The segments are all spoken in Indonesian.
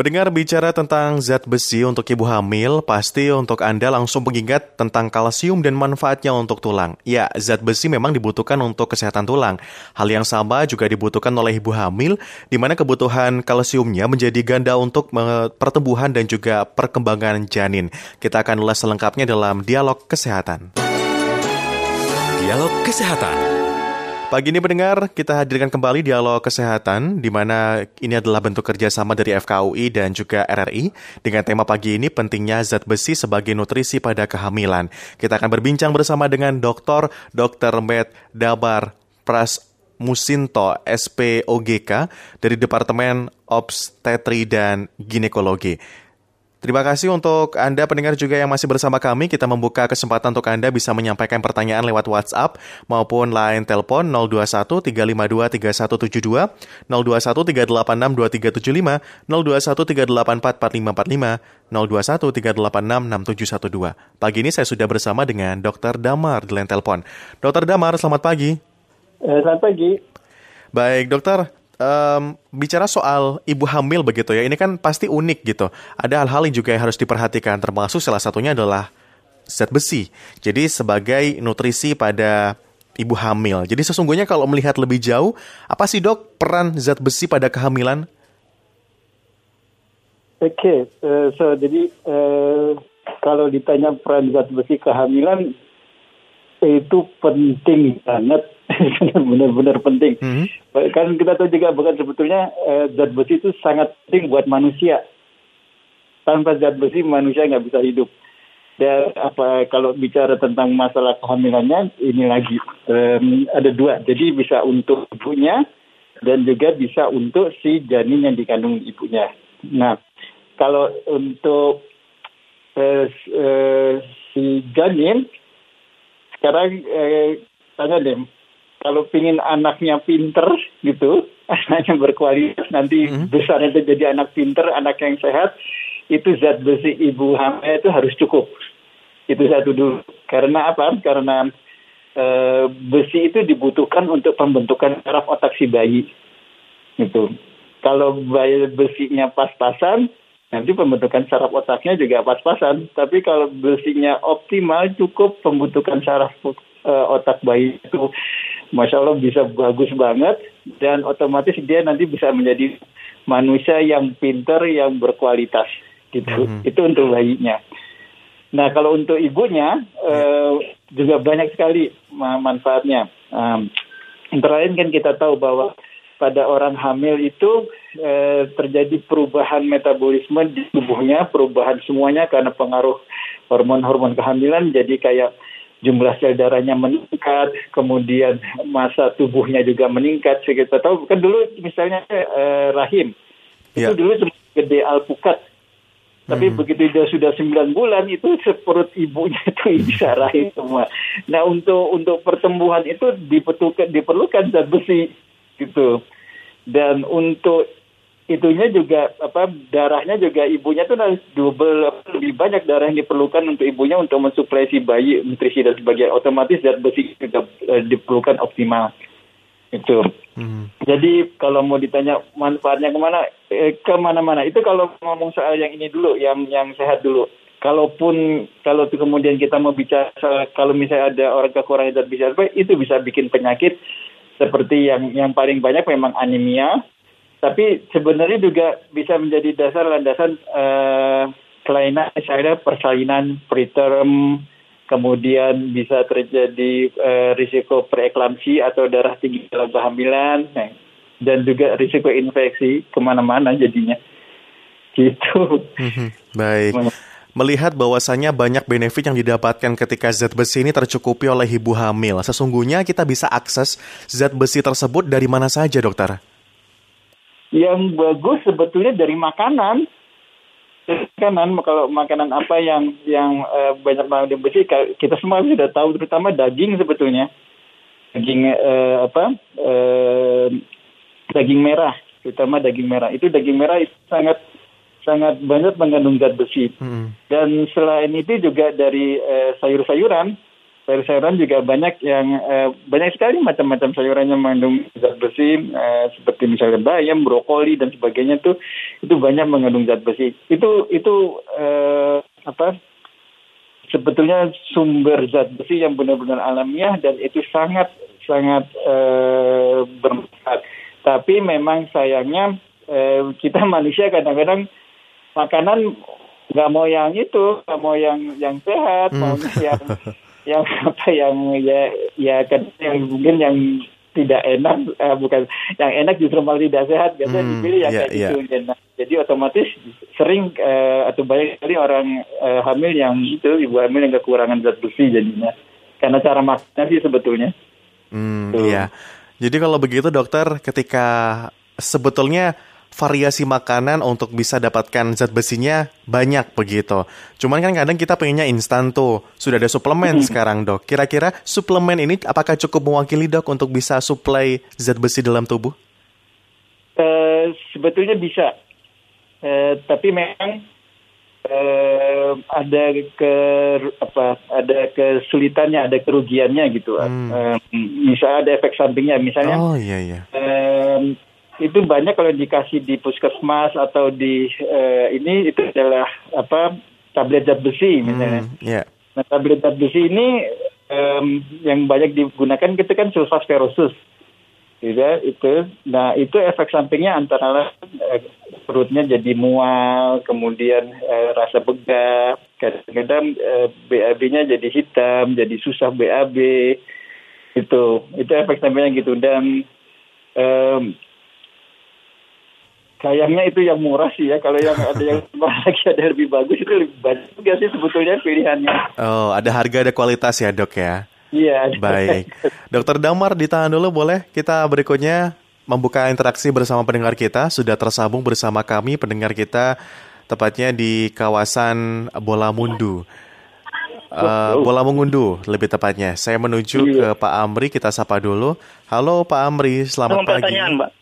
Pendengar bicara tentang zat besi untuk ibu hamil, pasti untuk Anda langsung mengingat tentang kalsium dan manfaatnya untuk tulang. Ya, zat besi memang dibutuhkan untuk kesehatan tulang. Hal yang sama juga dibutuhkan oleh ibu hamil, di mana kebutuhan kalsiumnya menjadi ganda untuk pertumbuhan dan juga perkembangan janin. Kita akan ulas selengkapnya dalam dialog kesehatan. Dialog Kesehatan. Pagi ini pendengar, kita hadirkan kembali dialog kesehatan, di mana ini adalah bentuk kerjasama dari FKUI dan juga RRI. Dengan tema pagi ini, pentingnya zat besi sebagai nutrisi pada kehamilan. Kita akan berbincang bersama dengan Dr. Dr. Med Dabar Pras Musinto, SPOGK, dari Departemen Obstetri dan Ginekologi. Terima kasih untuk Anda pendengar juga yang masih bersama kami. Kita membuka kesempatan untuk Anda bisa menyampaikan pertanyaan lewat WhatsApp maupun line telepon 021 352 3172, 021 386 2375, 021 384 4545, 021 386 6712. Pagi ini saya sudah bersama dengan Dr. Damar di line telepon. Dr. Damar, selamat pagi. Eh, selamat pagi. Baik, dokter um, bicara soal ibu hamil begitu ya, ini kan pasti unik gitu. Ada hal-hal yang juga harus diperhatikan, termasuk salah satunya adalah zat besi. Jadi sebagai nutrisi pada ibu hamil. Jadi sesungguhnya kalau melihat lebih jauh, apa sih dok peran zat besi pada kehamilan? Oke, okay, uh, eh, so jadi uh, kalau ditanya peran zat besi kehamilan itu penting banget benar-benar penting. Mm -hmm. Kan kita tahu juga bukan sebetulnya eh, zat besi itu sangat penting buat manusia. Tanpa zat besi manusia nggak bisa hidup. Dan apa kalau bicara tentang masalah kehamilannya ini lagi um, ada dua. Jadi bisa untuk ibunya dan juga bisa untuk si janin yang dikandung ibunya. Nah kalau untuk uh, uh, si janin sekarang eh, tanya deh kalau pingin anaknya pinter gitu, anaknya berkualitas, nanti mm -hmm. besarnya itu jadi anak pinter, anak yang sehat, itu zat besi ibu hamil itu harus cukup. Itu satu dulu. Karena apa? Karena e, besi itu dibutuhkan untuk pembentukan saraf otak si bayi. Gitu. Kalau bayi besinya pas-pasan, nanti pembentukan saraf otaknya juga pas-pasan. Tapi kalau besinya optimal, cukup pembentukan saraf e, otak bayi itu masya Allah bisa bagus banget dan otomatis dia nanti bisa menjadi manusia yang pinter yang berkualitas gitu mm-hmm. itu untuk bayinya nah kalau untuk ibunya yeah. uh, juga banyak sekali manfaatnya um, antara lain kan kita tahu bahwa pada orang hamil itu eh, terjadi perubahan metabolisme di tubuhnya, perubahan semuanya karena pengaruh hormon-hormon kehamilan. Jadi kayak jumlah sel darahnya meningkat, kemudian masa tubuhnya juga meningkat. Kita tahu kan dulu misalnya eh, rahim yeah. itu ya. dulu cuma gede alpukat, tapi hmm. begitu dia sudah 9 bulan itu seperut ibunya itu bisa rahim semua. Nah untuk untuk pertumbuhan itu diperlukan diperlukan zat besi gitu. Dan untuk itunya juga apa darahnya juga ibunya tuh harus double lebih banyak darah yang diperlukan untuk ibunya untuk mensuplai si bayi nutrisi dan sebagainya otomatis zat besi juga uh, diperlukan optimal itu hmm. jadi kalau mau ditanya manfaatnya ke mana eh, ke mana-mana itu kalau ngomong soal yang ini dulu yang yang sehat dulu kalaupun kalau kemudian kita mau bicara kalau misalnya ada orang kekurangan zat besi itu bisa bikin penyakit seperti yang yang paling banyak memang anemia tapi sebenarnya juga bisa menjadi dasar landasan uh, kelainan misalnya persalinan preterm, kemudian bisa terjadi uh, risiko preeklamsi atau darah tinggi dalam kehamilan, nah, dan juga risiko infeksi ke mana-mana jadinya. Gitu. Mhm. Baik. Melihat bahwasannya banyak benefit yang didapatkan ketika zat besi ini tercukupi oleh ibu hamil, sesungguhnya kita bisa akses zat besi tersebut dari mana saja, dokter? yang bagus sebetulnya dari makanan. Makanan kalau makanan apa yang yang uh, banyak mengandung besi kita semua sudah tahu terutama daging sebetulnya. Daging uh, apa uh, daging merah terutama daging merah. Itu daging merah itu sangat sangat banyak mengandung zat besi hmm. dan selain itu juga dari uh, sayur-sayuran sayur-sayuran juga banyak yang uh, banyak sekali macam-macam sayuran yang mengandung zat besi uh, seperti misalnya bayam, brokoli dan sebagainya tuh itu banyak mengandung zat besi. Itu itu uh, apa? Sebetulnya sumber zat besi yang benar-benar alamiah dan itu sangat sangat uh, bermanfaat. Tapi memang sayangnya uh, kita manusia kadang-kadang makanan nggak mau yang itu, nggak mau yang yang sehat, hmm. maunya yang yang apa yang ya ya kan yang mungkin yang tidak enak uh, bukan yang enak justru malah tidak sehat. Biasanya hmm, dipilih yang yeah, kayak yeah. gitu nah, jadi otomatis sering uh, atau banyak sekali orang uh, hamil yang itu ibu hamil yang kekurangan zat besi jadinya. Karena cara makannya sih sebetulnya. Hmm, iya. Jadi kalau begitu dokter ketika sebetulnya variasi makanan untuk bisa dapatkan zat besinya banyak begitu. Cuman kan kadang kita pengennya instan tuh. Sudah ada suplemen sekarang dok. Kira-kira suplemen ini apakah cukup mewakili dok untuk bisa suplai zat besi dalam tubuh? Uh, sebetulnya bisa. Uh, tapi memang uh, ada ke apa ada kesulitannya ada kerugiannya gitu hmm. uh, misalnya ada efek sampingnya misalnya oh iya iya uh, itu banyak kalau dikasih di puskesmas atau di uh, ini itu adalah apa tablet zat besi misalnya. Hmm, yeah. Nah tablet zat besi ini um, yang banyak digunakan itu kan sulfaspherosus, gitu itu. Nah itu efek sampingnya antara lain uh, perutnya jadi mual, kemudian uh, rasa begah, kadang-kadang uh, BAB-nya jadi hitam, jadi susah BAB, itu itu efek sampingnya gitu dan um, Sayangnya itu yang murah sih ya. Kalau yang ada yang lagi ada lebih bagus itu lebih banyak juga sih sebetulnya pilihannya. Oh, ada harga ada kualitas ya dok ya. Iya. Baik. Dokter Damar ditahan dulu boleh? Kita berikutnya membuka interaksi bersama pendengar kita. Sudah tersambung bersama kami pendengar kita tepatnya di kawasan Bola Mundu. Uh, Bola Mengundu lebih tepatnya. Saya menuju iya. ke Pak Amri, kita sapa dulu. Halo Pak Amri, selamat pagi. Mbak.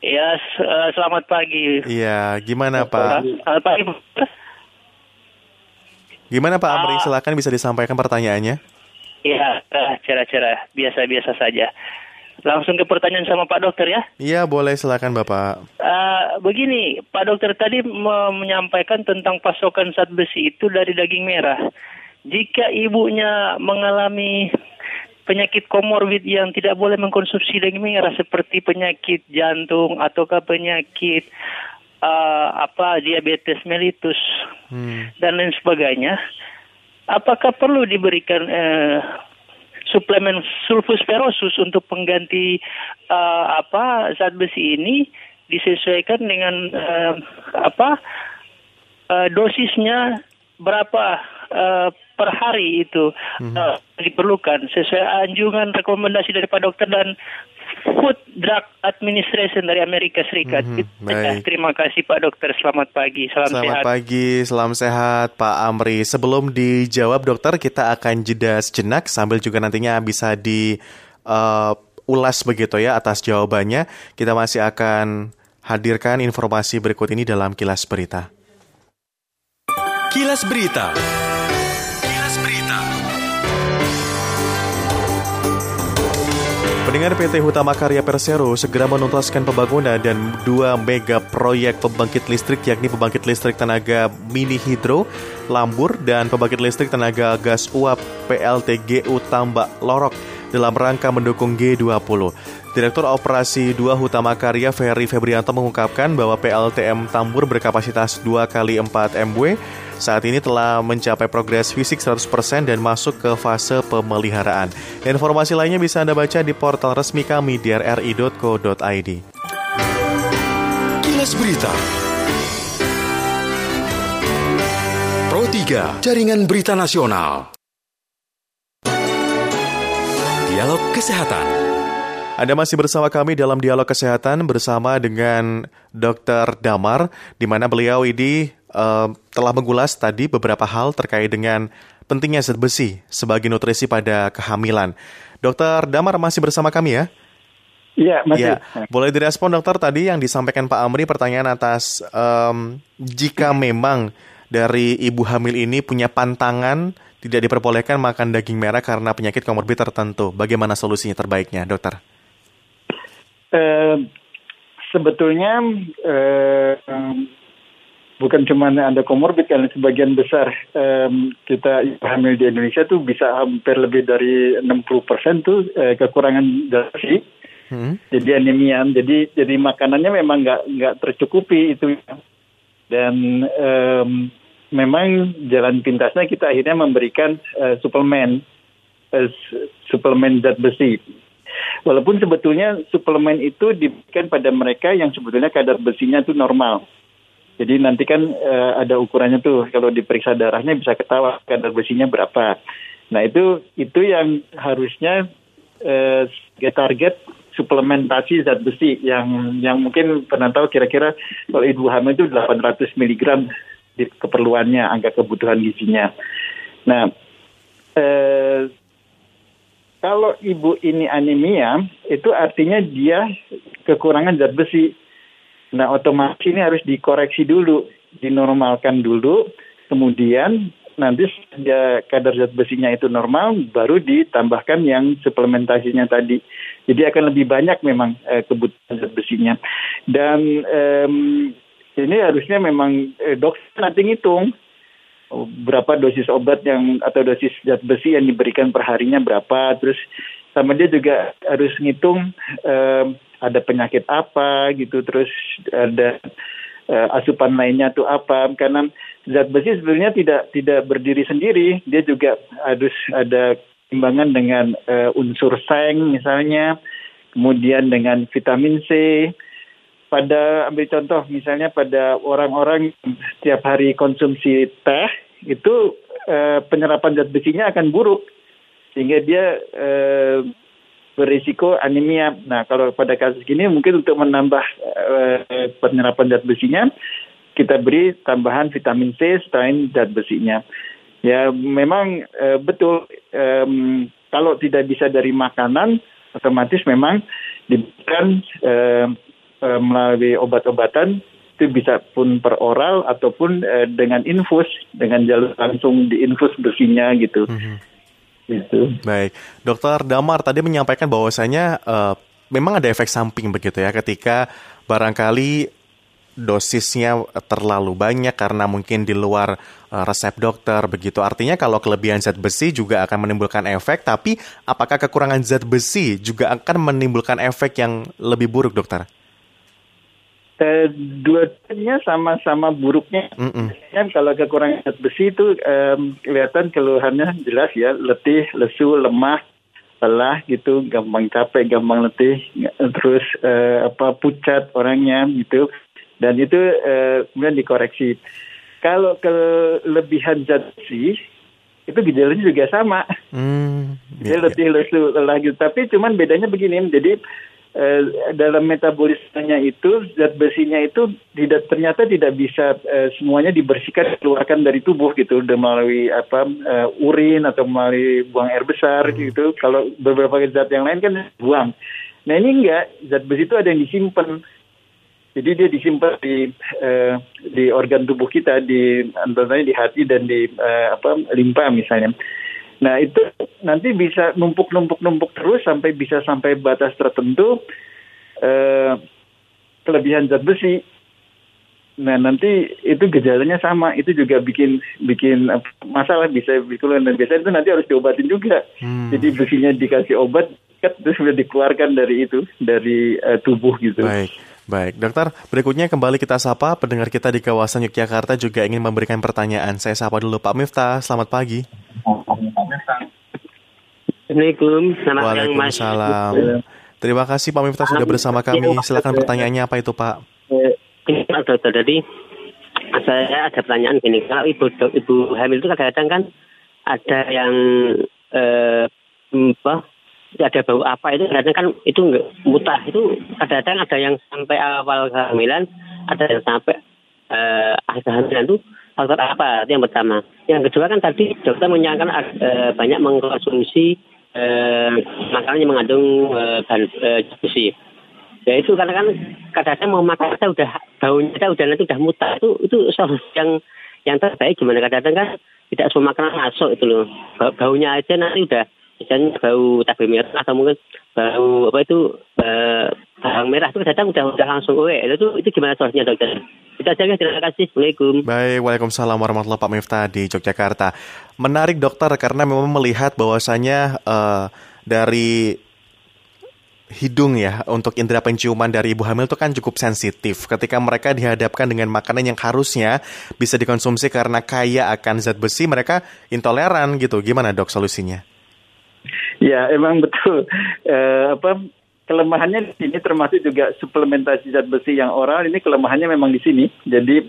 Ya, uh, selamat pagi. Iya, gimana Pak? Selamat pagi. Gimana Pak Amri? Uh, Silakan bisa disampaikan pertanyaannya. Iya, uh, cerah-cerah, biasa-biasa saja. Langsung ke pertanyaan sama Pak Dokter ya? Iya, boleh silakan Bapak. Uh, begini, Pak Dokter tadi menyampaikan tentang pasokan zat besi itu dari daging merah. Jika ibunya mengalami penyakit komorbid yang tidak boleh mengkonsumsi daging merah seperti penyakit jantung ataukah penyakit uh, apa diabetes mellitus hmm. dan lain sebagainya apakah perlu diberikan uh, suplemen sulfosperosus untuk pengganti uh, apa zat besi ini disesuaikan dengan uh, apa uh, dosisnya berapa uh, per hari itu mm-hmm. uh, diperlukan sesuai anjungan rekomendasi dari Pak Dokter dan Food Drug Administration dari Amerika Serikat. Mm-hmm. Baik. Terima kasih Pak Dokter. Selamat pagi. Salam Selamat sehat. pagi. Salam sehat Pak Amri. Sebelum dijawab dokter, kita akan jeda sejenak sambil juga nantinya bisa di uh, ulas begitu ya atas jawabannya. Kita masih akan hadirkan informasi berikut ini dalam kilas berita. Kilas Berita. Pendengar PT Hutama Karya Persero segera menuntaskan pembangunan dan dua mega proyek pembangkit listrik yakni pembangkit listrik tenaga mini hidro, Lambur, dan pembangkit listrik tenaga gas uap PLTGU Tambak Lorok dalam rangka mendukung G20. Direktur Operasi 2 Hutama Karya Ferry Febrianto mengungkapkan bahwa PLTM Tambur berkapasitas 2 kali 4 MW saat ini telah mencapai progres fisik 100% dan masuk ke fase pemeliharaan. Informasi lainnya bisa Anda baca di portal resmi kami di rri.co.id. Kilas Berita Pro 3 Jaringan Berita Nasional Dialog Kesehatan anda masih bersama kami dalam dialog kesehatan bersama dengan Dr. Damar, di mana beliau ini uh, telah mengulas tadi beberapa hal terkait dengan pentingnya zat besi sebagai nutrisi pada kehamilan. Dokter Damar masih bersama kami ya? Iya, masih. Ya. Boleh direspon dokter tadi yang disampaikan Pak Amri pertanyaan atas um, jika memang dari ibu hamil ini punya pantangan tidak diperbolehkan makan daging merah karena penyakit komorbid tertentu. Bagaimana solusinya terbaiknya, dokter? Uh, sebetulnya uh, bukan cuma ada komorbid karena sebagian besar um, kita hamil di Indonesia tuh bisa hampir lebih dari 60 persen tuh uh, kekurangan gizi. Hmm. Jadi anemia. Jadi jadi makanannya memang nggak nggak tercukupi itu. Dan um, memang jalan pintasnya kita akhirnya memberikan uh, suplemen uh, suplemen zat besi. Walaupun sebetulnya suplemen itu diberikan pada mereka yang sebetulnya kadar besinya itu normal. Jadi nanti kan uh, ada ukurannya tuh kalau diperiksa darahnya bisa ketawa kadar besinya berapa. Nah itu itu yang harusnya uh, target suplementasi zat besi yang yang mungkin pernah tahu kira-kira kalau ibu hamil itu 800 mg di keperluannya angka kebutuhan gizinya. Nah eh, kalau ibu ini anemia, itu artinya dia kekurangan zat besi. Nah, otomatis ini harus dikoreksi dulu, dinormalkan dulu, kemudian nanti dia kadar zat besinya itu normal, baru ditambahkan yang suplementasinya tadi. Jadi akan lebih banyak memang eh, kebutuhan zat besinya. Dan eh, ini harusnya memang eh, dokter nanti ngitung berapa dosis obat yang atau dosis zat besi yang diberikan perharinya berapa. Terus sama dia juga harus ngitung um, ada penyakit apa gitu. Terus ada uh, asupan lainnya tuh apa. Karena zat besi sebenarnya tidak tidak berdiri sendiri. Dia juga harus ada timbangan dengan uh, unsur seng misalnya. Kemudian dengan vitamin C pada ambil contoh misalnya pada orang-orang setiap hari konsumsi teh itu eh, penyerapan zat besinya akan buruk sehingga dia eh, berisiko anemia. Nah kalau pada kasus ini mungkin untuk menambah eh, penyerapan zat besinya kita beri tambahan vitamin C selain zat besinya. Ya memang eh, betul eh, kalau tidak bisa dari makanan otomatis memang diberikan eh, uh, melalui obat-obatan itu bisa pun per oral ataupun uh, dengan infus dengan jalur langsung diinfus besinya gitu. Mm-hmm. Gitu. Baik, Dokter Damar tadi menyampaikan bahwasanya uh, memang ada efek samping begitu ya ketika barangkali dosisnya terlalu banyak karena mungkin di luar uh, resep dokter begitu. Artinya kalau kelebihan zat besi juga akan menimbulkan efek, tapi apakah kekurangan zat besi juga akan menimbulkan efek yang lebih buruk, dokter? Eh, dua-duanya sama-sama buruknya. Mm -mm. Kan kalau kekurangan zat besi itu um, kelihatan keluhannya jelas ya, letih, lesu, lemah, lelah gitu, gampang capek, gampang letih, terus uh, apa pucat orangnya gitu. Dan itu uh, kemudian dikoreksi. Kalau kelebihan zat besi itu gejalanya juga sama. Mm, Dia letih, lesu, lelah gitu. Tapi cuman bedanya begini, jadi eh, dalam metabolismenya itu zat besinya itu tidak ternyata tidak bisa eh, semuanya dibersihkan keluarkan dari tubuh gitu. Melalui apa eh, urin atau melalui buang air besar hmm. gitu. Kalau beberapa zat yang lain kan buang. Nah ini enggak. Zat besi itu ada yang disimpan. Jadi dia disimpan di eh, di organ tubuh kita di antaranya di hati dan di eh, apa limpa misalnya Nah itu nanti bisa numpuk-numpuk-numpuk terus sampai bisa sampai batas tertentu eh, kelebihan zat besi. Nah nanti itu gejalanya sama, itu juga bikin bikin masalah bisa bikin dan biasanya itu nanti harus diobatin juga. Hmm. Jadi besinya dikasih obat, kan terus sudah dikeluarkan dari itu dari uh, tubuh gitu. Baik. Baik, dokter, berikutnya kembali kita sapa pendengar kita di kawasan Yogyakarta juga ingin memberikan pertanyaan. Saya sapa dulu Pak Miftah, selamat pagi. Assalamualaikum, selamat Waalaikumsalam. Terima kasih Pak Miftah sudah bersama kami. Silakan pertanyaannya apa itu Pak? Pak dokter, jadi saya ada pertanyaan gini, kalau ibu ibu hamil itu kadang-kadang kan ada yang eh, apa ada bau apa itu kadang kan itu enggak mutah. Itu kadang-kadang ada yang sampai awal kehamilan ada yang sampai eh, akhir kehamilan itu faktor apa? Itu yang pertama. Yang kedua kan tadi dokter menyangka eh, banyak mengkonsumsi eh, makanan yang mengandung eh, bahan eh, besi ya itu karena kan kadang-kadang mau makan kita udah baunya kita udah nanti udah mutah itu itu solusi yang yang terbaik gimana? Kadang-kadang kan tidak semua makanan masuk itu loh. Baunya aja nanti udah misalnya bau cabai merah atau mungkin bau apa itu bawang merah itu kadang udah udah langsung uwe itu itu gimana solusinya dokter itu aja ya terima kasih. Assalamualaikum. Baik waalaikumsalam warahmatullahi Pak Miftah di Yogyakarta. Menarik dokter karena memang melihat bahwasanya uh, dari hidung ya untuk indera penciuman dari ibu hamil itu kan cukup sensitif. Ketika mereka dihadapkan dengan makanan yang harusnya bisa dikonsumsi karena kaya akan zat besi mereka intoleran gitu. Gimana dok solusinya? Ya emang betul. Uh, apa kelemahannya di sini termasuk juga suplementasi zat besi yang oral. Ini kelemahannya memang di sini. Jadi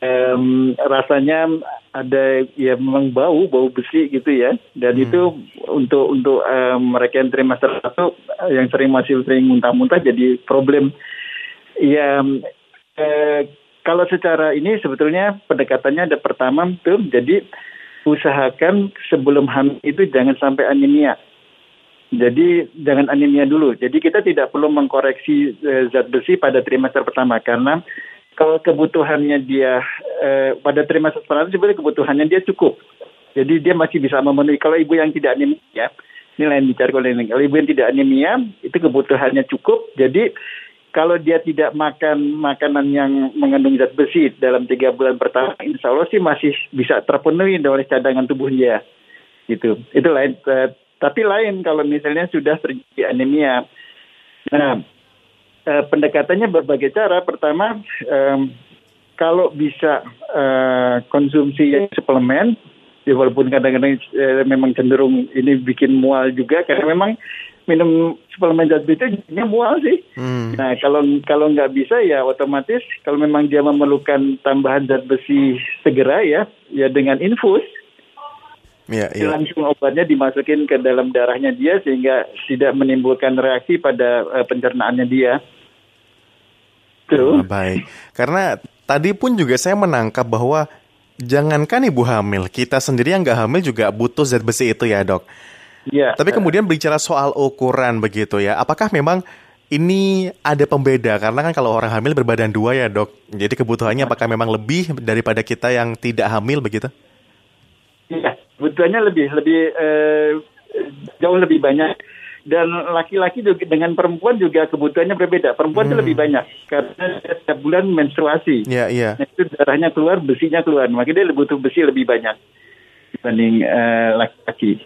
um, rasanya ada ya memang bau bau besi gitu ya. Dan hmm. itu untuk untuk um, mereka yang terima satu yang sering masih sering muntah-muntah jadi problem. Ya eh, kalau secara ini sebetulnya pendekatannya ada pertama tuh jadi usahakan sebelum hamil itu jangan sampai anemia jadi jangan anemia dulu jadi kita tidak perlu mengkoreksi eh, zat besi pada trimester pertama karena kalau kebutuhannya dia eh, pada trimester pertama sebenarnya kebutuhannya dia cukup. Jadi dia masih bisa memenuhi. Kalau ibu yang tidak anemia, ini lain bicara kalau ini. Ibu yang tidak anemia, itu kebutuhannya cukup. Jadi kalau dia tidak makan makanan yang mengandung zat besi dalam tiga bulan pertama, insya Allah sih masih bisa terpenuhi oleh cadangan tubuh dia. Gitu. Itu lain. Tapi lain kalau misalnya sudah terjadi anemia. Nah, eh, pendekatannya berbagai cara. Pertama, eh, kalau bisa eh, konsumsi suplemen, ya walaupun kadang-kadang eh, memang cenderung ini bikin mual juga, karena memang minum suplemen zat itu jadinya mual sih. Hmm. Nah kalau kalau nggak bisa ya otomatis kalau memang dia memerlukan tambahan zat besi segera ya, ya dengan infus. Ya, ya. Langsung obatnya dimasukin ke dalam darahnya dia sehingga tidak menimbulkan reaksi pada uh, pencernaannya dia. Tuh. Oh, baik. Karena tadi pun juga saya menangkap bahwa jangankan ibu hamil, kita sendiri yang nggak hamil juga butuh zat besi itu ya dok. Iya. Tapi kemudian bicara soal ukuran begitu ya, apakah memang ini ada pembeda karena kan kalau orang hamil berbadan dua ya dok, jadi kebutuhannya apakah memang lebih daripada kita yang tidak hamil begitu? Kebutuhannya lebih lebih eh, jauh lebih banyak dan laki-laki juga dengan perempuan juga kebutuhannya berbeda. Perempuan hmm. itu lebih banyak karena setiap bulan menstruasi. Iya, yeah, iya. Yeah. itu darahnya keluar, besinya keluar. Makanya dia butuh besi lebih banyak dibanding uh, laki-laki.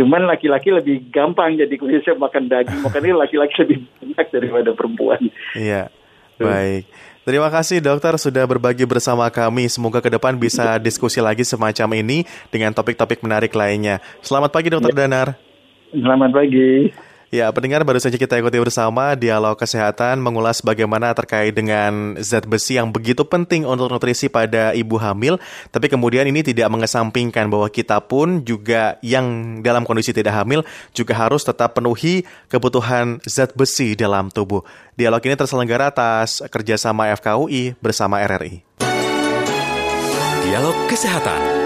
Cuman laki-laki lebih gampang jadi khususnya makan daging. Makanya laki-laki lebih banyak daripada perempuan. Iya. Baik. Terima kasih dokter sudah berbagi bersama kami. Semoga ke depan bisa diskusi lagi semacam ini dengan topik-topik menarik lainnya. Selamat pagi dokter ya. Danar. Selamat pagi. Ya, pendengar baru saja kita ikuti bersama dialog kesehatan mengulas bagaimana terkait dengan zat besi yang begitu penting untuk nutrisi pada ibu hamil, tapi kemudian ini tidak mengesampingkan bahwa kita pun juga yang dalam kondisi tidak hamil juga harus tetap penuhi kebutuhan zat besi dalam tubuh. Dialog ini terselenggara atas kerjasama FKUI bersama RRI. Dialog Kesehatan